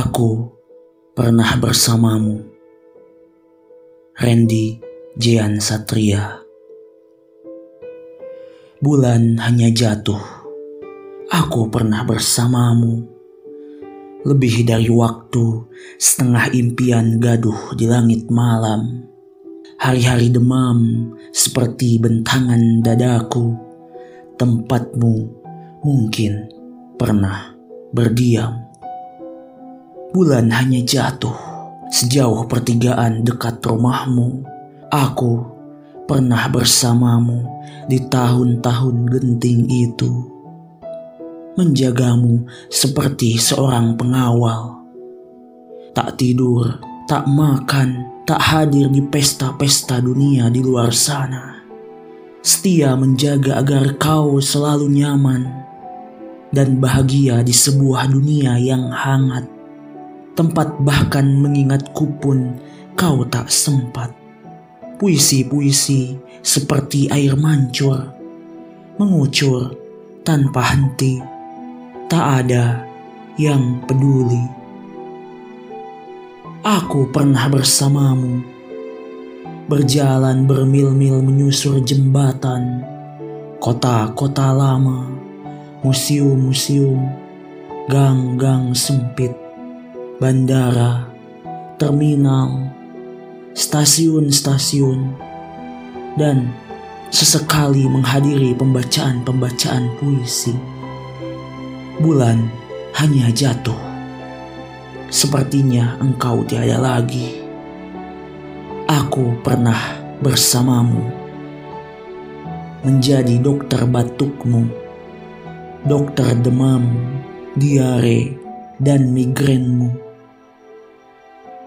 Aku pernah bersamamu. Randy Jian Satria Bulan hanya jatuh. Aku pernah bersamamu. Lebih dari waktu, setengah impian gaduh di langit malam. Hari-hari demam seperti bentangan dadaku. Tempatmu mungkin pernah berdiam. Bulan hanya jatuh sejauh pertigaan dekat rumahmu. Aku pernah bersamamu di tahun-tahun genting itu. Menjagamu seperti seorang pengawal. Tak tidur, tak makan, tak hadir di pesta-pesta dunia di luar sana. Setia menjaga agar kau selalu nyaman dan bahagia di sebuah dunia yang hangat tempat bahkan mengingatku pun kau tak sempat. Puisi-puisi seperti air mancur, mengucur tanpa henti, tak ada yang peduli. Aku pernah bersamamu, berjalan bermil-mil menyusur jembatan, kota-kota lama, museum-museum, gang-gang sempit, bandara, terminal, stasiun-stasiun, dan sesekali menghadiri pembacaan-pembacaan puisi. Bulan hanya jatuh. Sepertinya engkau tiada lagi. Aku pernah bersamamu. Menjadi dokter batukmu, dokter demam, diare, dan migrenmu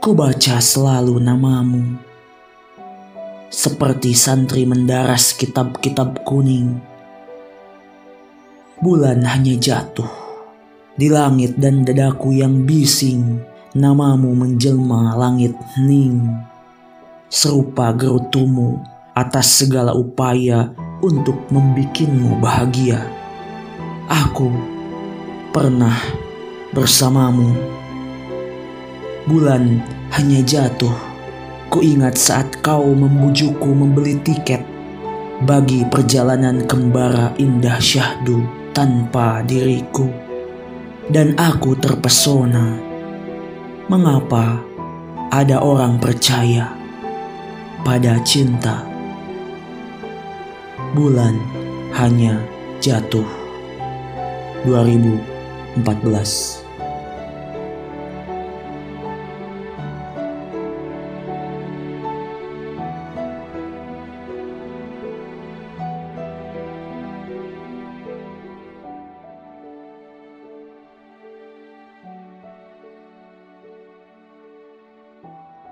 Ku baca selalu namamu. Seperti santri mendaras kitab-kitab kuning. Bulan hanya jatuh di langit dan dadaku yang bising. Namamu menjelma langit hening. Serupa gerutumu atas segala upaya untuk membikinmu bahagia. Aku pernah bersamamu Bulan hanya jatuh. Ku ingat saat kau membujukku membeli tiket bagi perjalanan kembara indah syahdu tanpa diriku. Dan aku terpesona. Mengapa ada orang percaya pada cinta? Bulan hanya jatuh. 2014